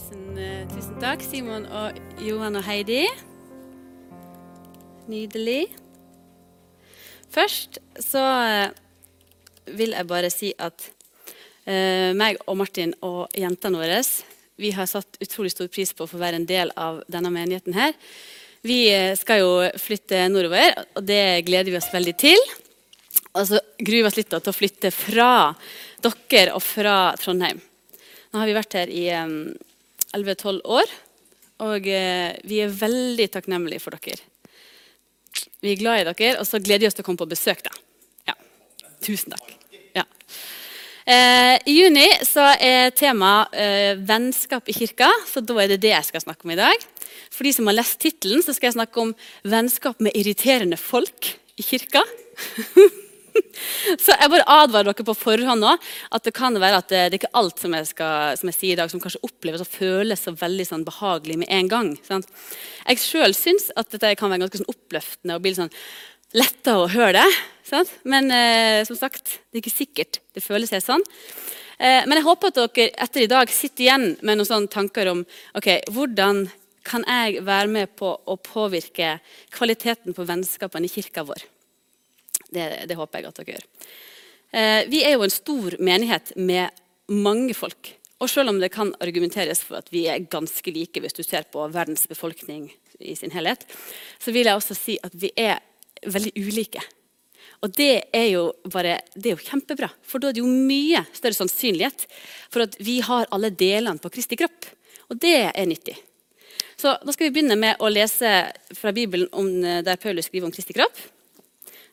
Tusen, eh, tusen takk, Simon og Johan og Heidi. Nydelig. Først så eh, vil jeg bare si at eh, meg og Martin og jentene våre vi har satt utrolig stor pris på å få være en del av denne menigheten. her. Vi eh, skal jo flytte nordover, og det gleder vi oss veldig til. Og så gruer vi oss litt til å flytte fra dere og fra Trondheim. Nå har vi vært her i 11-12 år, og eh, vi er veldig takknemlige for dere. Vi er glad i dere, og så gleder vi oss til å komme på besøk. da. Ja. Tusen takk. Ja. Eh, I juni så er temaet eh, 'vennskap i kirka', så da er det det jeg skal snakke om i dag. For de som har lest tittelen, skal jeg snakke om 'vennskap med irriterende folk i kirka'. Så jeg bare advarer dere på forhånd nå, at det kan være at det, det er ikke alt som jeg, skal, som jeg, sier i dag, som kanskje oppleves og føles så veldig sånn behagelig med en gang. Sant? Jeg sjøl syns at dette kan være ganske sånn oppløftende og bli sånn letta å høre det. Sant? Men eh, som sagt, det er ikke sikkert det føles helt sånn. Eh, men jeg håper at dere etter i dag sitter igjen med noen sånne tanker om ok, hvordan kan jeg være med på å påvirke kvaliteten på vennskapene i kirka vår. Det, det, håper jeg at dere gjør. Eh, vi er jo en stor menighet med mange folk. Og selv om det kan argumenteres for at vi er ganske like hvis du ser på verdens befolkning i sin helhet, så vil jeg også si at vi er veldig ulike. Og det er jo, bare, det er jo kjempebra, for da er det jo mye større sannsynlighet for at vi har alle delene på Kristi kropp. Og det er nyttig. Så Da skal vi begynne med å lese fra Bibelen om, der Paulus skriver om Kristi kropp.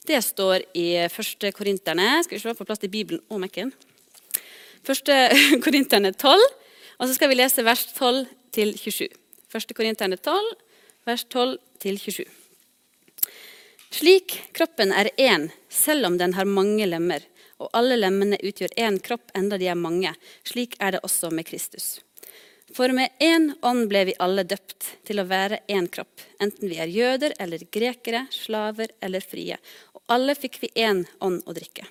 Det står i 1. Korinterne Skal vi se, få plass til Bibelen og Mac-en. 1. Korinterne 12, og så skal vi lese vers 12 til 27. 1. Korinterne 12, vers 12 til 27. Slik kroppen er én, selv om den har mange lemmer, og alle lemmene utgjør én kropp, enda de er mange. Slik er det også med Kristus. For med én ånd ble vi alle døpt til å være én kropp, enten vi er jøder eller grekere, slaver eller frie, Og alle fikk vi én ånd å drikke.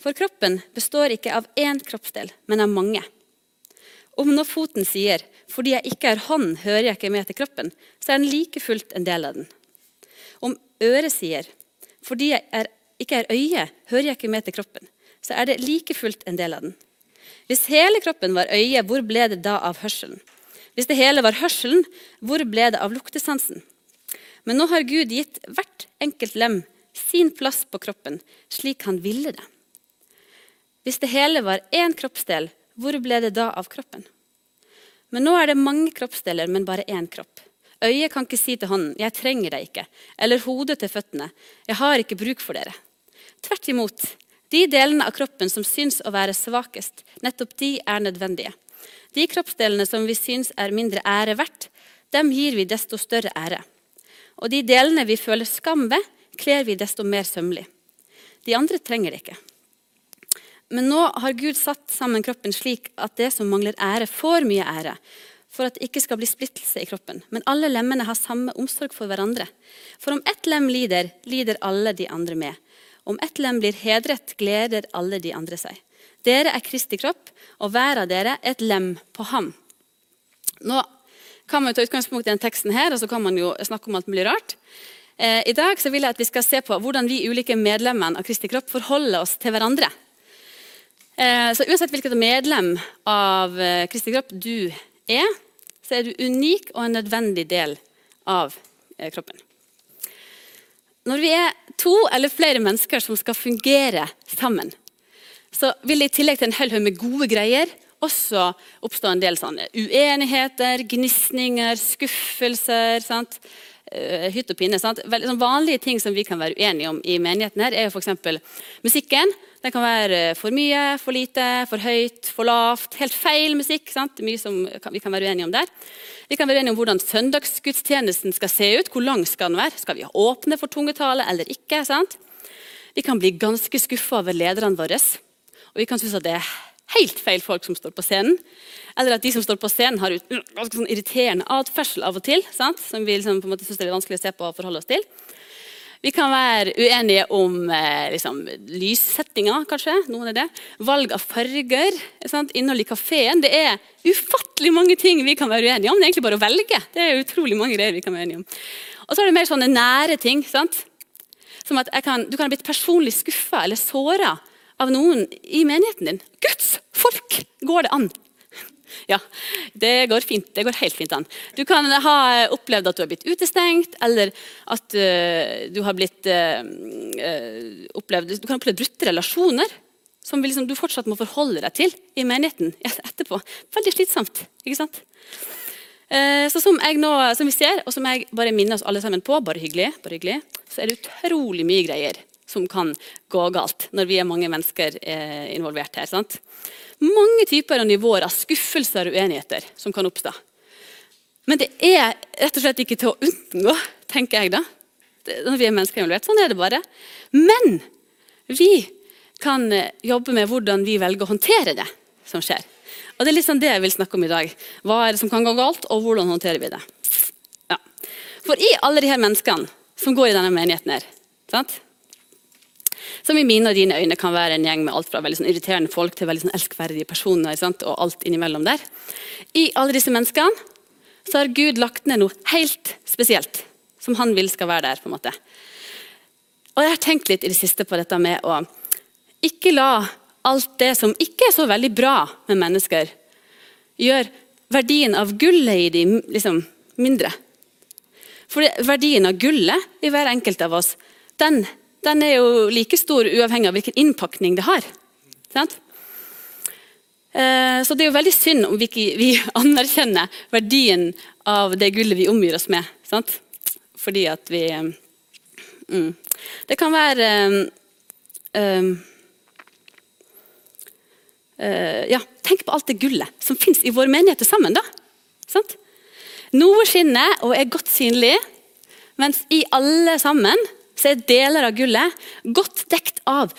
For kroppen består ikke av én kroppsdel, men av mange. Om nå foten sier 'fordi jeg ikke er hånd, hører jeg ikke med til kroppen', så er den like fullt en del av den. Om øret sier 'fordi jeg er, ikke er øye, hører jeg ikke med til kroppen', så er det like fullt en del av den. Hvis hele kroppen var øye, hvor ble det da av hørselen? Hvis det hele var hørselen, hvor ble det av luktesansen? Men nå har Gud gitt hvert enkelt lem sin plass på kroppen slik han ville det. Hvis det hele var én kroppsdel, hvor ble det da av kroppen? Men nå er det mange kroppsdeler, men bare én kropp. Øyet kan ikke si til hånden 'jeg trenger deg ikke', eller hodet til føttene 'jeg har ikke bruk for dere'. Tvert imot. De delene av kroppen som syns å være svakest, nettopp de er nødvendige. De kroppsdelene som vi syns er mindre ære verdt, dem gir vi desto større ære. Og de delene vi føler skam ved, kler vi desto mer sømmelig. De andre trenger det ikke. Men nå har Gud satt sammen kroppen slik at det som mangler ære, får mye ære, for at det ikke skal bli splittelse i kroppen. Men alle lemmene har samme omsorg for hverandre. For om ett lem lider, lider alle de andre med. Om ett lem blir hedret, gleder alle de andre seg. Dere er Kristi kropp, og hver av dere er et lem på ham. Nå kan man ta utgangspunkt i denne teksten her, og så kan man jo snakke om alt mulig rart. Eh, I dag vil jeg at vi skal se på hvordan vi ulike medlemmene av Kristi kropp forholder oss til hverandre. Eh, så Uansett hvilket medlem av eh, Kristi kropp du er, så er du unik og en nødvendig del av kroppen. Når vi er to eller flere mennesker som skal fungere sammen, så vil det i tillegg til en hel haug med gode greier også oppstå en del sånne uenigheter, gnisninger, skuffelser. Sant? uh, hytt og pinne. Sant? Vanlige ting som vi kan være uenige om i menigheten, her, er jo f.eks. musikken. Den kan være for mye, for lite, for høyt, for lavt. Helt feil musikk. Sant? Mye som vi kan være uenige om der. Vi kan være enige om hvordan søndagsgudstjenesten skal se ut. Hvor lang skal den være? Skal vi åpne for tungetale eller ikke? Sant? Vi kan bli ganske skuffa over lederne våre. Og vi kan synes at det er helt feil folk som står på scenen. Eller at de som står på scenen, har ganske sånn irriterende atferdsel av og til. Sant? Som vi liksom på en måte synes er vanskelig å se på og forholde oss til. Vi kan være uenige om eh, liksom, lyssettinga, kanskje. noen er det. Valg av farger, sant? innhold i kafeen. Det er ufattelig mange ting vi kan være uenige om. Det er egentlig bare å velge. Det er utrolig mange greier vi kan være enige om. Og så er det mer sånne nære ting. sant? Som at kan, Du kan ha blitt personlig skuffa eller såra av noen i menigheten din. Guds folk! Går det an? Ja, det går fint. Det går helt fint an. Du kan ha opplevd at du har blitt utestengt, eller at uh, du har blitt uh, opplevd Du kan ha brutte relasjoner som liksom, du fortsatt må forholde deg til i menigheten etterpå. Veldig slitsomt. ikke sant? Så som, nå, som, vi ser, og som jeg bare minner oss alle sammen på, bare hyggelig, bare hyggelig så er det utrolig mye greier som kan gå galt når vi er mange mennesker involvert her. sant? mange typer og nivåer av skuffelser og uenigheter som kan oppstå. Men det er rett og slett ikke til å unngå, tenker jeg da. Når vi er mennesker involvert. Sånn er det bare. Men vi kan eh, jobbe med hvordan vi velger å håndtere det som skjer. Og Det er sånn det jeg vil snakke om i dag. Hva er det som kan gå galt, og hvordan håndterer vi det? Ja. For i alle de her menneskene som går i denne menigheten her, sant? Som i mine og dine øyne kan være en gjeng med alt fra veldig sånn irriterende folk til veldig sånn elskverdige personer. Sant? og alt innimellom der. I alle disse menneskene så har Gud lagt ned noe helt spesielt som han vil skal være der. på en måte. Og Jeg har tenkt litt i det siste på dette med å ikke la alt det som ikke er så veldig bra med mennesker, gjøre verdien av gullet i dem liksom, mindre. For verdien av gullet i hver enkelt av oss, den den er jo like stor uavhengig av hvilken innpakning det har. Sant? Eh, så det er jo veldig synd om vi ikke anerkjenner verdien av det gullet vi omgir oss med. Sant? Fordi at vi mm. Det kan være um, uh, Ja, tenk på alt det gullet som fins i vår menighet sammen. da. Sant? Noe skinner og er godt synlig, mens i alle sammen så er deler av gullet godt dekt av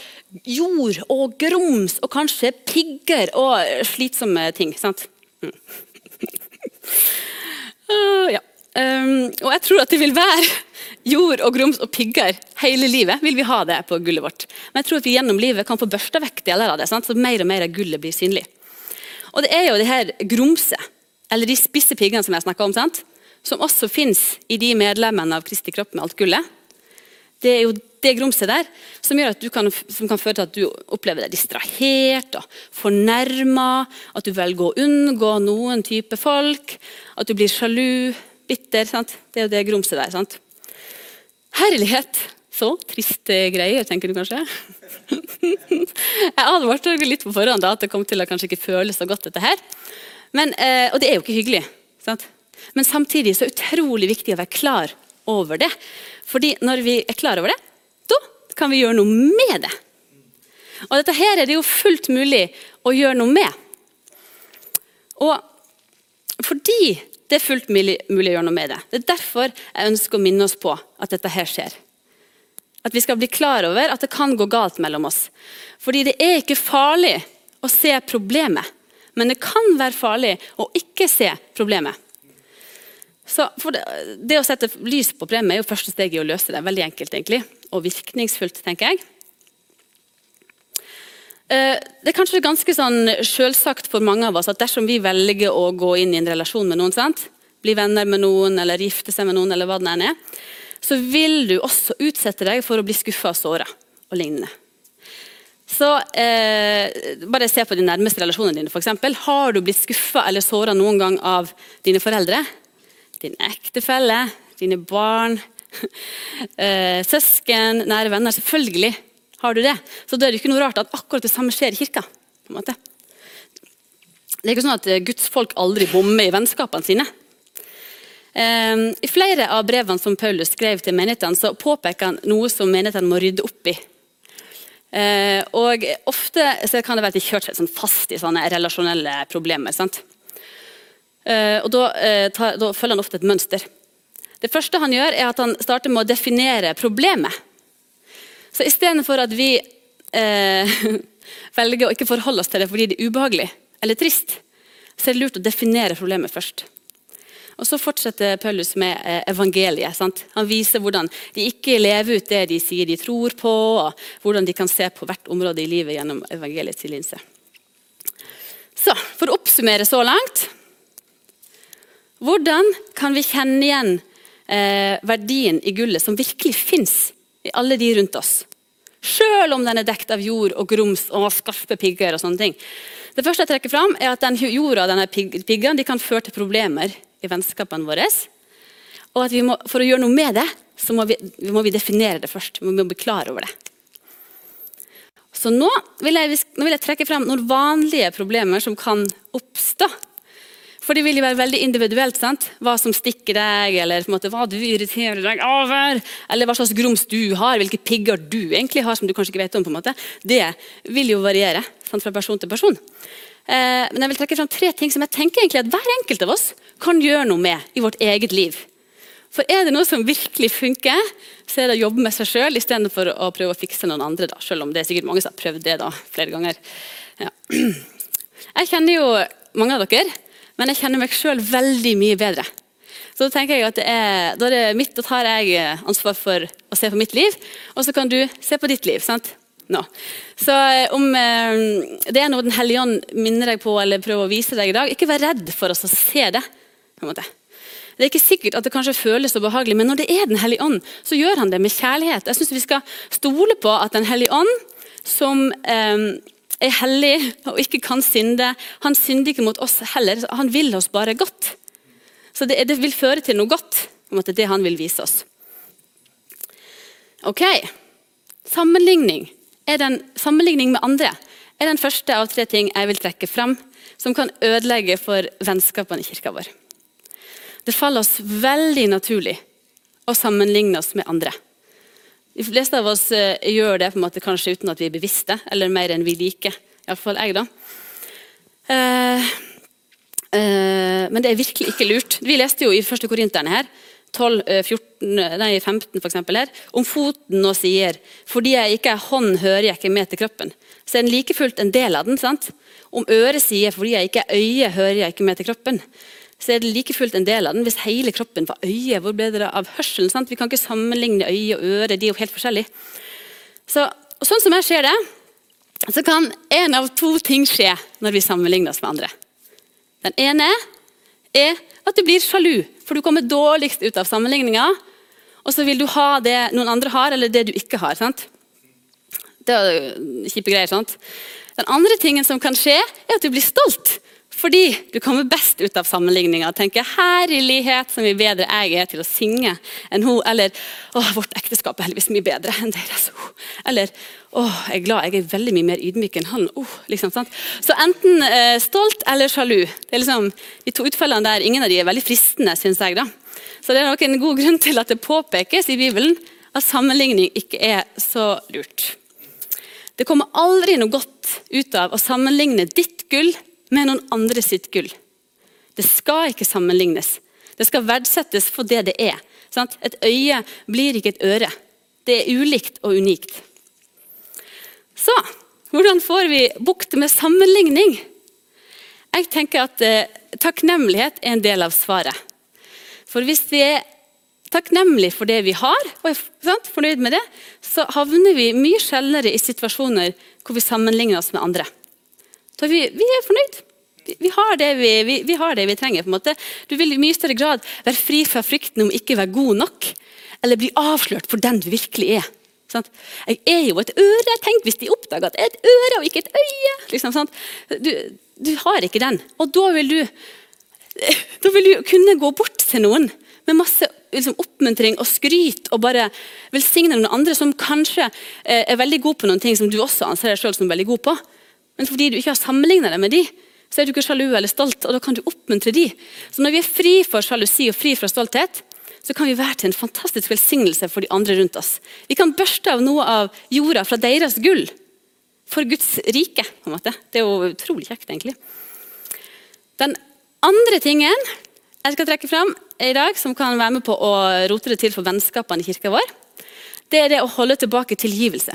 jord og grums og kanskje pigger og slitsomme ting. sant? Mm. uh, ja. Um, og jeg tror at det vil være jord og grums og pigger hele livet. vil vi ha det på gullet vårt. Men jeg tror at vi gjennom livet kan få børsta vekk deler av det, sant? så mer og mer av gullet blir synlig. Og det er jo det her grumset, eller de spisse piggene som jeg snakka om, sant? som også fins i de medlemmene av Kristi kropp med alt gullet. Det er jo det grumset der som, gjør at du kan, kan føre til at du opplever deg distrahert og fornærma. At du velger å unngå noen type folk. At du blir sjalu, bitter. Sant? Det er jo det grumset der. sant? Herlighet! Så triste greier, tenker du kanskje? jeg advarte litt på forhånd da, at det kom til å kanskje ikke føles så godt. dette her. Men, eh, og det er jo ikke hyggelig. Sant? Men samtidig så er det utrolig viktig å være klar over det. Fordi når vi er klar over det, da kan vi gjøre noe med det. Og dette her er det jo fullt mulig å gjøre noe med. Og fordi det er fullt mulig, å gjøre noe med det. Det er derfor jeg ønsker å minne oss på at dette her skjer. At vi skal bli klar over at det kan gå galt mellom oss. Fordi det er ikke farlig å se problemet, men det kan være farlig å ikke se problemet. Så det, det, å sette lys på problemet er jo første steg i å løse det. Veldig enkelt egentlig, og virkningsfullt, tenker jeg. Eh, det er kanskje ganske sånn selvsagt for mange av oss at dersom vi velger å gå inn i en relasjon med noen, sant? bli venner med noen eller gifte seg med noen, eller hva det enn er, så vil du også utsette deg for å bli skuffa og såra og lignende. Så eh, Bare se på de nærmeste relasjonene dine. For eksempel. Har du blitt skuffa eller såra noen gang av dine foreldre? Din ektefelle, dine barn, eh, søsken, nære venner. Selvfølgelig har du det. Så da er det ikke noe rart at akkurat det samme skjer i kirka. på en måte. Det er ikke sånn at eh, Guds folk aldri bommer i vennskapene sine. Eh, I flere av brevene som Paulus skrev til menighetene, så påpeker han noe som menighetene må rydde opp i. og Ofte kan det være at de kjører seg sånn fast i sånne relasjonelle problemer. sant? Eh, og da, tar, da, følger han ofte et mønster. Det første han gjør, er at han starter med å definere problemet. Så istedenfor at vi eh, velger å ikke forholde oss til det fordi det er ubehagelig eller trist, så er det lurt å definere problemet først. Og Så fortsetter Paulus med eh, evangeliet. Sant? Han viser hvordan de ikke lever ut det de sier de tror på, og hvordan de kan se på hvert område i livet gjennom evangeliets linse. Så, For å oppsummere så langt Hvordan kan vi kjenne igjen eh, verdien i gullet som virkelig fins i alle de rundt oss? Selv om den er dekt av jord og grums og skarpe pigger. og sånne ting. Det første jeg trekker fram er at den jorda og denne piggene kan føre til problemer i vennskapene våre. Og at må, For å gjøre noe med det, så må vi, må vi, definere det først. Vi må bli klar over det. Så nå vil, jeg, nå vil jeg trekke fram noen vanlige problemer som kan oppstå. For det vil jo være veldig individuelt. sant? Hva som stikker deg, eller måte, hva du irriterer deg over. Eller hva slags grums du har, hvilke pigger du egentlig har som du kanskje ikke vet om. på en måte. Det vil jo variere sant, fra person til person. Eh, men jeg vil trekke fram tre ting som jeg tenker egentlig at hver enkelt av oss kan gjøre noe med i vårt eget liv. For er det noe som virkelig funker, så er det å jobbe med seg sjøl istedenfor å prøve å fikse noen andre. Da, selv om det er sikkert mange som har prøvd det da, flere ganger. Ja. Jeg kjenner jo mange av dere, men jeg kjenner meg sjøl veldig mye bedre. Så da tenker jeg at er, da er mitt, da tar jeg ansvar for å se på mitt liv, og så kan du se på ditt liv. sant? No. Så eh, om eh, det er noe Den hellige ånd minner deg på eller prøver å vise deg i dag, ikke vær redd for oss å se det. på en måte. Det er ikke sikkert at det kanskje føles så behagelig, men når det er Den hellige ånd, så gjør han det med kjærlighet. Jeg synes Vi skal stole på at Den hellige ånd, som eh, er hellig og ikke kan synde, han synder ikke mot oss heller. Han vil oss bare godt. Så det, det vil føre til noe godt, det er det han vil vise oss. Ok, Sammenligning, den, sammenligning med andre er den første av tre ting jeg vil trekke fram som kan ødelegge for vennskapene i kirka vår. Det faller oss veldig naturlig å sammenligne oss med andre. De fleste av oss uh, gjør det på en måte kanskje uten at vi er bevisste, eller mer enn vi liker. Iallfall jeg, da. Uh, uh, men det er virkelig ikke lurt. Vi leste jo i første Korinterne her, 12, 14, nei, 15 for eksempel, her, om foten og sier fordi jeg ikke er hånd, hører jeg ikke med til kroppen. Så er den like fullt en del av den. sant? Om øret sier fordi jeg ikke er øye, hører jeg ikke med til kroppen så er det like fullt en del av den. Hvis hele kroppen var øye, hvor ble det av hørselen? Sant? Vi kan ikke sammenligne øye og øre, de er jo helt forskjellige. Så, sånn som jeg ser det, så kan én av to ting skje når vi sammenligner oss med andre. Den ene er at du blir sjalu, for du kommer dårligst ut av sammenligninga. Og så vil du ha det noen andre har, eller det du ikke har. sant? Det er kjipe greier. sant? Den andre tingen som kan skje, er at du blir stolt. Fordi du kommer best ut av sammenligninga tenker 'herlighet, så mye bedre jeg er til å synge enn hun'. Eller 'å, vårt ekteskap er heldigvis mye bedre enn deres'. Eller 'å, jeg er glad jeg er veldig mye mer ydmyk enn han'. Oh, liksom, så enten eh, stolt eller sjalu. Det er liksom, De to utfellene der, ingen av de er veldig fristende, syns jeg. da. Så det er nok en god grunn til at det påpekes i Bibelen at sammenligning ikke er så lurt. Det kommer aldri noe godt ut av å sammenligne ditt gull med noen andre sitt gull. Det skal ikke sammenlignes. Det skal verdsettes for det det er. Sant? Et øye blir ikke et øre. Det er ulikt og unikt. Så hvordan får vi bukt med sammenligning? Jeg tenker at eh, Takknemlighet er en del av svaret. For hvis vi er takknemlige for det vi har, og er sant, fornøyd med det, så havner vi mye sjeldnere i situasjoner hvor vi sammenligner oss med andre. Da vi, vi er fornøyd. Vi, vi, har vi, vi, har det vi, trenger. på en måte. Du vil i mye større grad være fri fra frykten om ikke å være god nok. Eller bli avslørt for den du virkelig er. Sant? Jeg er jo et øre. Tenk hvis de oppdager at jeg er et øre og ikke et øye. Liksom, du, du, har ikke den. Og da vil du, da vil du kunne gå bort til noen med masse liksom, oppmuntring og skryt og bare velsigne noen andre som kanskje eh, er veldig god på noen ting som du også anser deg selv som veldig god på. Men fordi du ikke har sammenligna deg med de, så er du ikke sjalu eller stolt, og da kan du oppmuntre de. Så når vi er fri for sjalusi og fri fra stolthet, så kan vi være til en fantastisk velsignelse for de andre rundt oss. Vi kan børste av noe av jorda fra deres gull for Guds rike. på en måte. Det er jo utrolig kjekt, egentlig. Den andre tingen jeg skal trekke fram i dag, som kan være med på å rote det til for vennskapene i kirka vår, det er det å holde tilbake tilgivelse.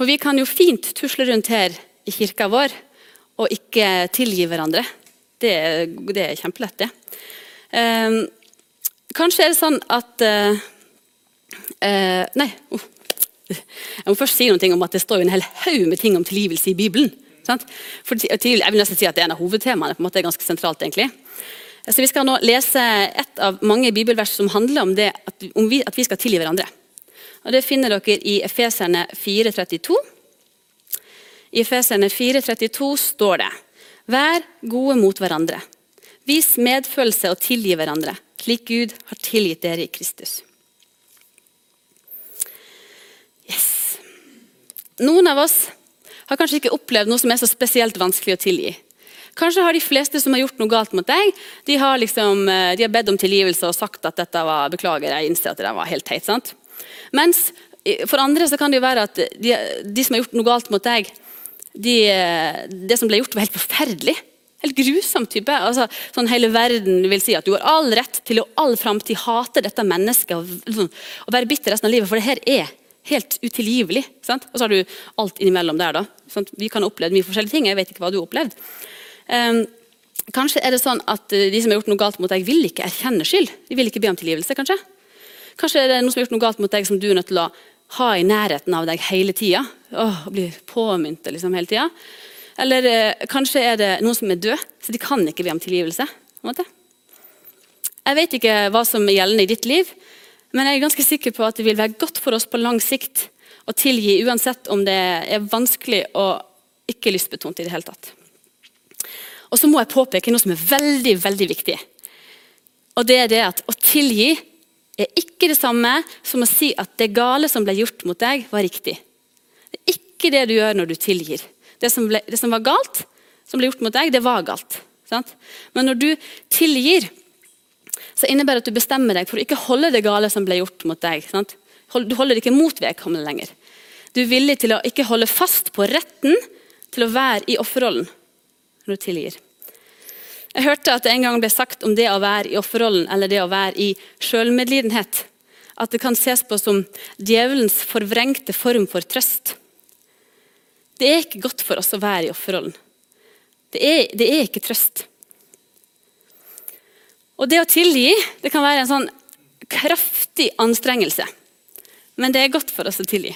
For vi kan jo fint tusle rundt her i kirka vår og ikke tilgi hverandre. Det, det er kjempelett, det. Eh, kanskje er det sånn at eh, uh, Nei. Uh, jeg må først si noe om at det står en hel haug med ting om tilgivelse i Bibelen. For, jeg vil nesten si at Det er en av hovedtemaene. på en måte er ganske sentralt egentlig. Så Vi skal nå lese et av mange bibelvers som handler om, det, at, om vi, at vi skal tilgi hverandre. Og Det finner dere i Efeserne 4,32. I Efeserne 4,32 står det Vær gode mot hverandre. Vis medfølelse og tilgi hverandre, slik Gud har tilgitt dere i Kristus. Yes. Noen av oss har kanskje ikke opplevd noe som er så spesielt vanskelig å tilgi. Kanskje har de fleste som har gjort noe galt mot deg, de har, liksom, eh, de har bedt om tilgivelse og sagt at dette var beklager, jeg innser at det var helt teit. sant? Mens for andre så kan det jo være at de, de som har gjort noe galt mot deg, de, det som ble gjort, var helt forferdelig. Helt grusom type. Altså, sånn Hele verden vil si at du har all rett til å all framtid hate dette mennesket og, og, være bitter resten av livet, for det her er helt utilgivelig. Sant? Og så har du alt innimellom der. da. Sant? Vi kan ha opplevd mye forskjellige ting. Jeg vet ikke hva du har opplevd. Um, kanskje er det sånn at eh, de som har gjort noe galt mot deg, vil ikke erkjenne skyld. De vil ikke be om tilgivelse. Kanskje Kanskje er det noen som har gjort noe galt mot deg som du er nødt til å ha i nærheten av deg hele tida. Bli påminnet liksom hele tida. Eller eh, kanskje er det noen som er død, så de kan ikke be om tilgivelse. Jeg vet ikke hva som er gjeldende i ditt liv, men jeg er ganske sikker på at det vil være godt for oss på lang sikt å tilgi, uansett om det er vanskelig og ikke lystbetont i det hele tatt. Og så må jeg påpeke noe som er veldig, veldig viktig. Og det er det at å tilgi er ikke det samme som å si at det gale som ble gjort mot deg, var riktig. Det er ikke det du gjør når du tilgir. Det som, ble, det som var galt, som ble gjort mot deg, det var galt. Sant? Men når du tilgir, så innebærer det at du bestemmer deg for å ikke holde det gale som ble gjort mot deg. Sant? Du holder ikke mot vedkommende lenger. Du er villig til å ikke holde fast på retten til å være i offerrollen når du tilgir. Jeg hørte at det en gang ble sagt om det å være i offerrollen eller det å være i sjølmedlidenhet, at det kan ses på som djevelens forvrengte form for trøst. Det er ikke godt for oss å være i offerrollen. Det er, det er ikke trøst. Og det å tilgi det kan være en sånn kraftig anstrengelse. Men det er godt for oss å tilgi.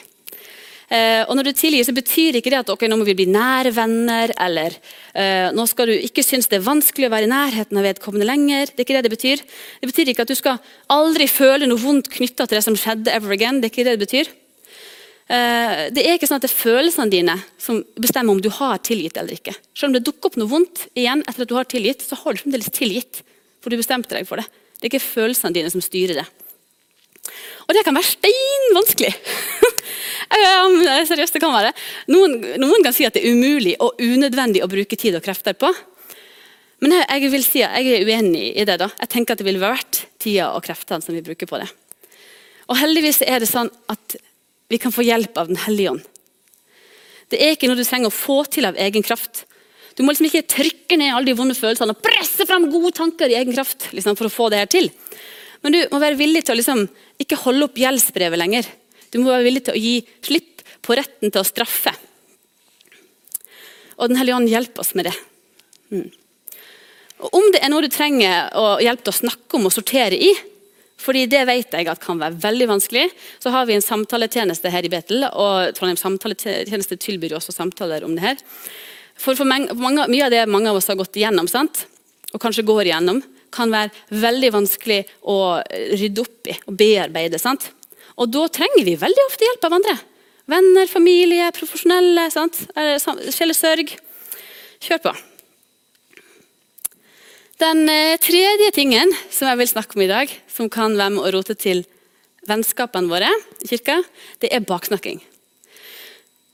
Eh, og når du tilgir, så betyr ikke det at okay, nå må vi bli nære venner, eller eh, nå skal du ikke synes det er vanskelig å være i nærheten av vedkommende lenger. Det er ikke det det betyr. Det betyr ikke at du skal aldri føle noe vondt knytta til det som skjedde ever again. Det er ikke det det betyr. Eh, det er ikke sånn at det er følelsene dine som bestemmer om du har tilgitt eller ikke. Selv om det dukker opp noe vondt igjen etter at du har tilgitt, så har du fremdeles tilgitt. For du bestemte deg for det. Det er ikke følelsene dine som styrer det. Og det kan være steinvanskelig. Seriøst, det kan være. Noen, noen, kan si at det er umulig og unødvendig å bruke tid og krefter på. Men jeg, jeg vil si at jeg er uenig i det. da. Jeg tenker at det ville vært tida og kreftene som vi bruker på det. Og heldigvis er det sånn at vi kan få hjelp av Den hellige ånd. Det er ikke noe du trenger å få til av egen kraft. Du må liksom ikke trykke ned alle de vonde følelsene og presse fram gode tanker i egen kraft liksom, for å få det her til. Men du må være villig til å liksom, ikke holde opp gjeldsbrevet lenger. Du må være villig til å gi slipp på retten til å straffe. Og Den hellige ånd hjelper oss med det. Mm. Og Om det er noe du trenger å hjelpe til å snakke om og sortere i, fordi det vet jeg at kan være veldig vanskelig, så har vi en samtaletjeneste her i Betel. Og Trondheim samtaletjeneste tilbyr også samtaler om det her. For, for mange, Mye av det mange av oss har gått igjennom, sant? og kanskje går igjennom, kan være veldig vanskelig å rydde opp i og bearbeide. sant? Og da trenger vi veldig ofte hjelp av andre. Venner, familie, profesjonelle. sant? Sjelesørg. Kjør på. Den eh, tredje tingen som jeg vil snakke om i dag, som kan være med å rote til vennskapene våre i kirka, det er baksnakking.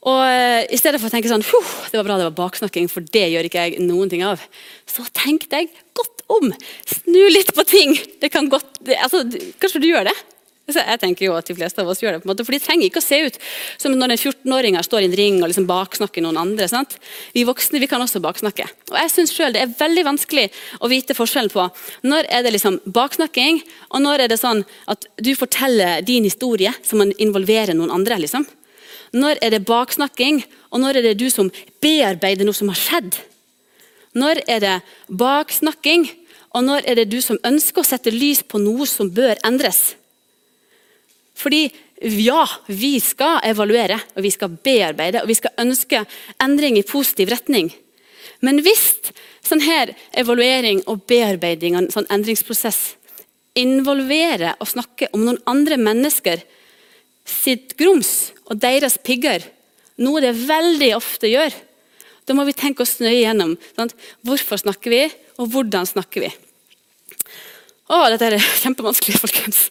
Og eh, I stedet for å tenke sånn det var bra det var baksnakking, for det gjør ikke jeg noen ting av, så tenkte jeg godt om. Snu litt på ting. Det kan godt, det, altså, kanskje du gjør det? Jeg tenker jo at de fleste av oss gjør det, på en måte, for de trenger ikke å se ut som når en 14-åring står i en ring og liksom baksnakker noen andre. Sant? Vi voksne vi kan også baksnakke. Og jeg synes selv Det er veldig vanskelig å vite forskjellen på når er det liksom baksnakking, og når er det sånn at du forteller din historie som man involverer noen andre. liksom. Når er det baksnakking, og når er det du som bearbeider noe som har skjedd? Når er det baksnakking? Og når er det du som ønsker å sette lys på noe som bør endres? Fordi ja, vi skal evaluere og vi skal bearbeide og vi skal ønske endring i positiv retning. Men hvis sånn her evaluering og bearbeiding og sånn endringsprosess involverer å snakke om noen andre mennesker sitt grums og deres pigger, noe det veldig ofte gjør, da må vi tenke oss nøye gjennom. Sant? Hvorfor snakker vi, og hvordan snakker vi? Å, dette er kjempevanskelig, folkens.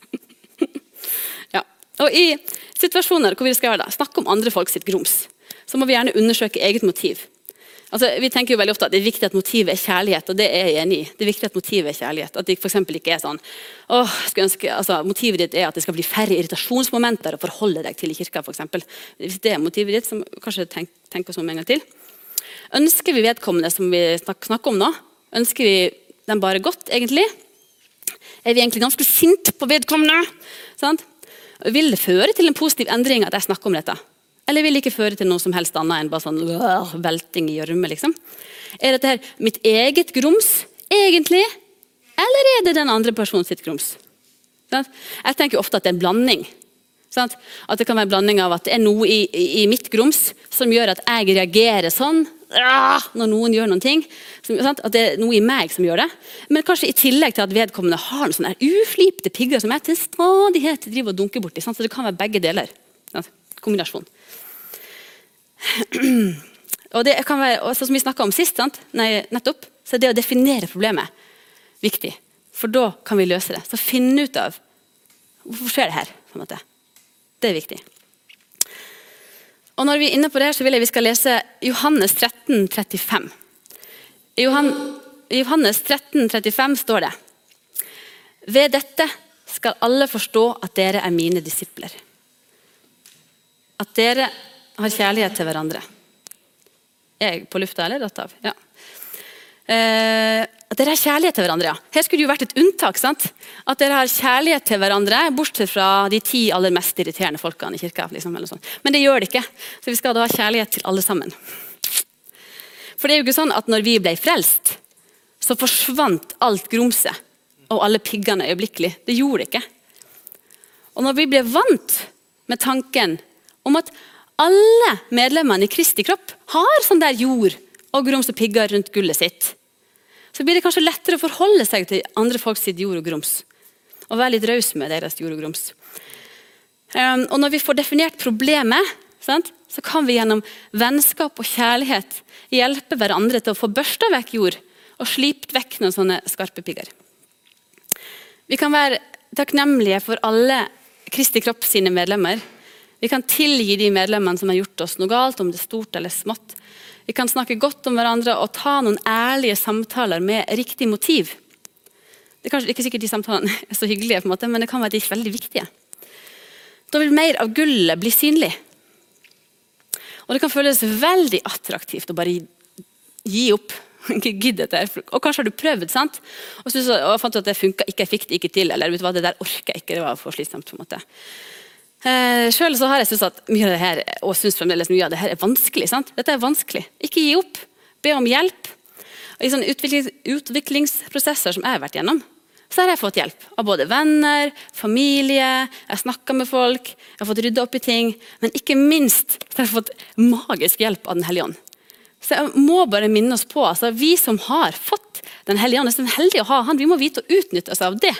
ja. Og I situasjoner hvor vi skal gjøre det, snakke om andre folk sitt grums, så må vi gjerne undersøke eget motiv. Altså, vi tenker jo veldig ofte at Det er viktig at motivet er kjærlighet, og det er jeg enig i. Det er viktig At motivet er kjærlighet. At det for ikke er sånn åh, ønske, altså, Motivet ditt er at det skal bli færre irritasjonsmomenter å forholde deg til i kirka. For eksempel. Hvis det er motivet ditt, så kanskje tenk, tenk oss om en gang til. Ønsker vi vedkommende som vi snakker om nå, ønsker vi dem bare godt, egentlig? Er vi egentlig ganske sinte på vedkommende? Sant? Vil det føre til en positiv endring at jeg snakker om dette? Eller vil det ikke føre til noe som helst annet enn bare sånn øh, velting i gjørme? Liksom? Er dette her mitt eget grums, egentlig? Eller er det den andre personen sitt grums? Jeg tenker ofte at det er en blanding. Sant? At det kan være en blanding av at det er noe i, i, i mitt grums som gjør at jeg reagerer sånn når noen gjør noen ting. At det er noe i meg som gjør det. Men kanskje i tillegg til at vedkommende har noen sånne uflipte pigger som jeg til stadighet driver og dunker borti. Så det kan være begge deler. Sant? Kombinasjon. Og det kan være, Som vi snakka om sist, Nei, nettopp, så er det å definere problemet viktig. For da kan vi løse det. Så finne ut av hvorfor skjer det her. Det er viktig. Og når vi er inne på det, så vil jeg vi skal lese Johannes 13, 35. I Johannes 13, 35 står det Ved dette skal alle forstå at dere er mine disipler. At dere har kjærlighet til hverandre. Er jeg på lufta, eller? Ja. Eh, at dere har kjærlighet til hverandre. ja. Her skulle det jo vært et unntak. sant? At dere har kjærlighet til hverandre, bortsett fra de ti aller mest irriterende folkene i kirka. Liksom, Men det gjør det ikke. Så vi skal da ha kjærlighet til alle sammen. For det er jo ikke sånn at når vi ble frelst, så forsvant alt grumset og alle piggene øyeblikkelig. Det gjorde det ikke. Og når vi ble vant med tanken om at alle medlemmene i Kristi kropp har sånn der jord og grums og pigger rundt gullet sitt, så blir det kanskje lettere å forholde seg til andre folks jord og grums. Og være litt raus med deres jord og grums. Um, og når vi får definert problemet, sant, så kan vi gjennom vennskap og kjærlighet hjelpe hverandre til å få børsta vekk jord og slipt vekk noen sånne skarpe pigger. Vi kan være takknemlige for alle Kristi kropp sine medlemmer. Vi kan tilgi de medlemmene som har gjort oss noe galt, om det er stort eller smått. Vi kan snakke godt om hverandre og ta noen ærlige samtaler med riktig motiv. Det er kanskje ikke sikkert de samtalene er så hyggelige, på en måte, men det kan være de veldig viktige. Da vil mer av gullet bli synlig. Og det kan føles veldig attraktivt å bare gi opp. Ikke gidd dette. Og kanskje har du prøvd sant? og, synes, og fant ut at det funka ikke, jeg fikk det ikke til. Eller vet du hva, det der orker jeg ikke, det var for slitsomt. på en måte. Eh, Sjøl har jeg syntes at mye av det her og synes fremdeles mye av det her er vanskelig. Sant? Dette er vanskelig. Ikke gi opp. Be om hjelp. Og I sånne utviklings, utviklingsprosesser som jeg har vært gjennom, så har jeg fått hjelp av både venner, familie, jeg har snakka med folk, jeg har fått rydda opp i ting. Men ikke minst så har jeg fått magisk hjelp av Den hellige ånd. Så jeg må bare minne oss på, altså Vi som har fått Den hellige ånd, er heldige å ha han, vi må vite å utnytte oss av det.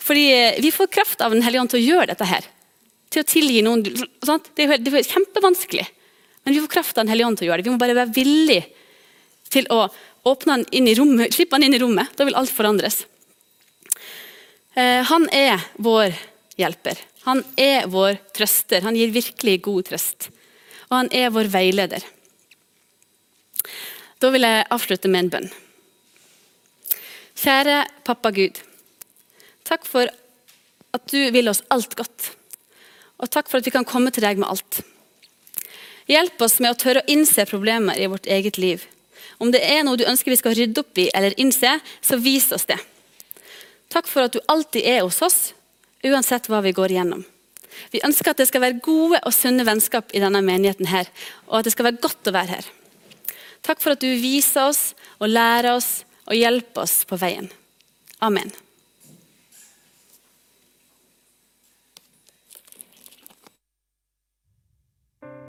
Fordi vi får kraft av Den hellige ånd til å gjøre dette her til å tilgi noen. Sant? Det, er, det er kjempevanskelig. Men vi får kraft av Den hellige ånd til å gjøre det. Vi må bare være villige til å åpne han inn i rommet, slippe han inn i rommet. Da vil alt forandres. Eh, han er vår hjelper. Han er vår trøster. Han gir virkelig god trøst. Og han er vår veileder. Da vil jeg avslutte med en bønn. Kjære pappa Gud. Takk for at du vil oss alt godt. Og takk for at vi kan komme til deg med alt. Hjelp oss med å tørre å innse problemer i vårt eget liv. Om det er noe du ønsker vi skal rydde opp i eller innse, så vis oss det. Takk for at du alltid er hos oss, uansett hva vi går igjennom. Vi ønsker at det skal være gode og sunne vennskap i denne menigheten her, og at det skal være godt å være her. Takk for at du viser oss og lærer oss og hjelper oss på veien. Amen.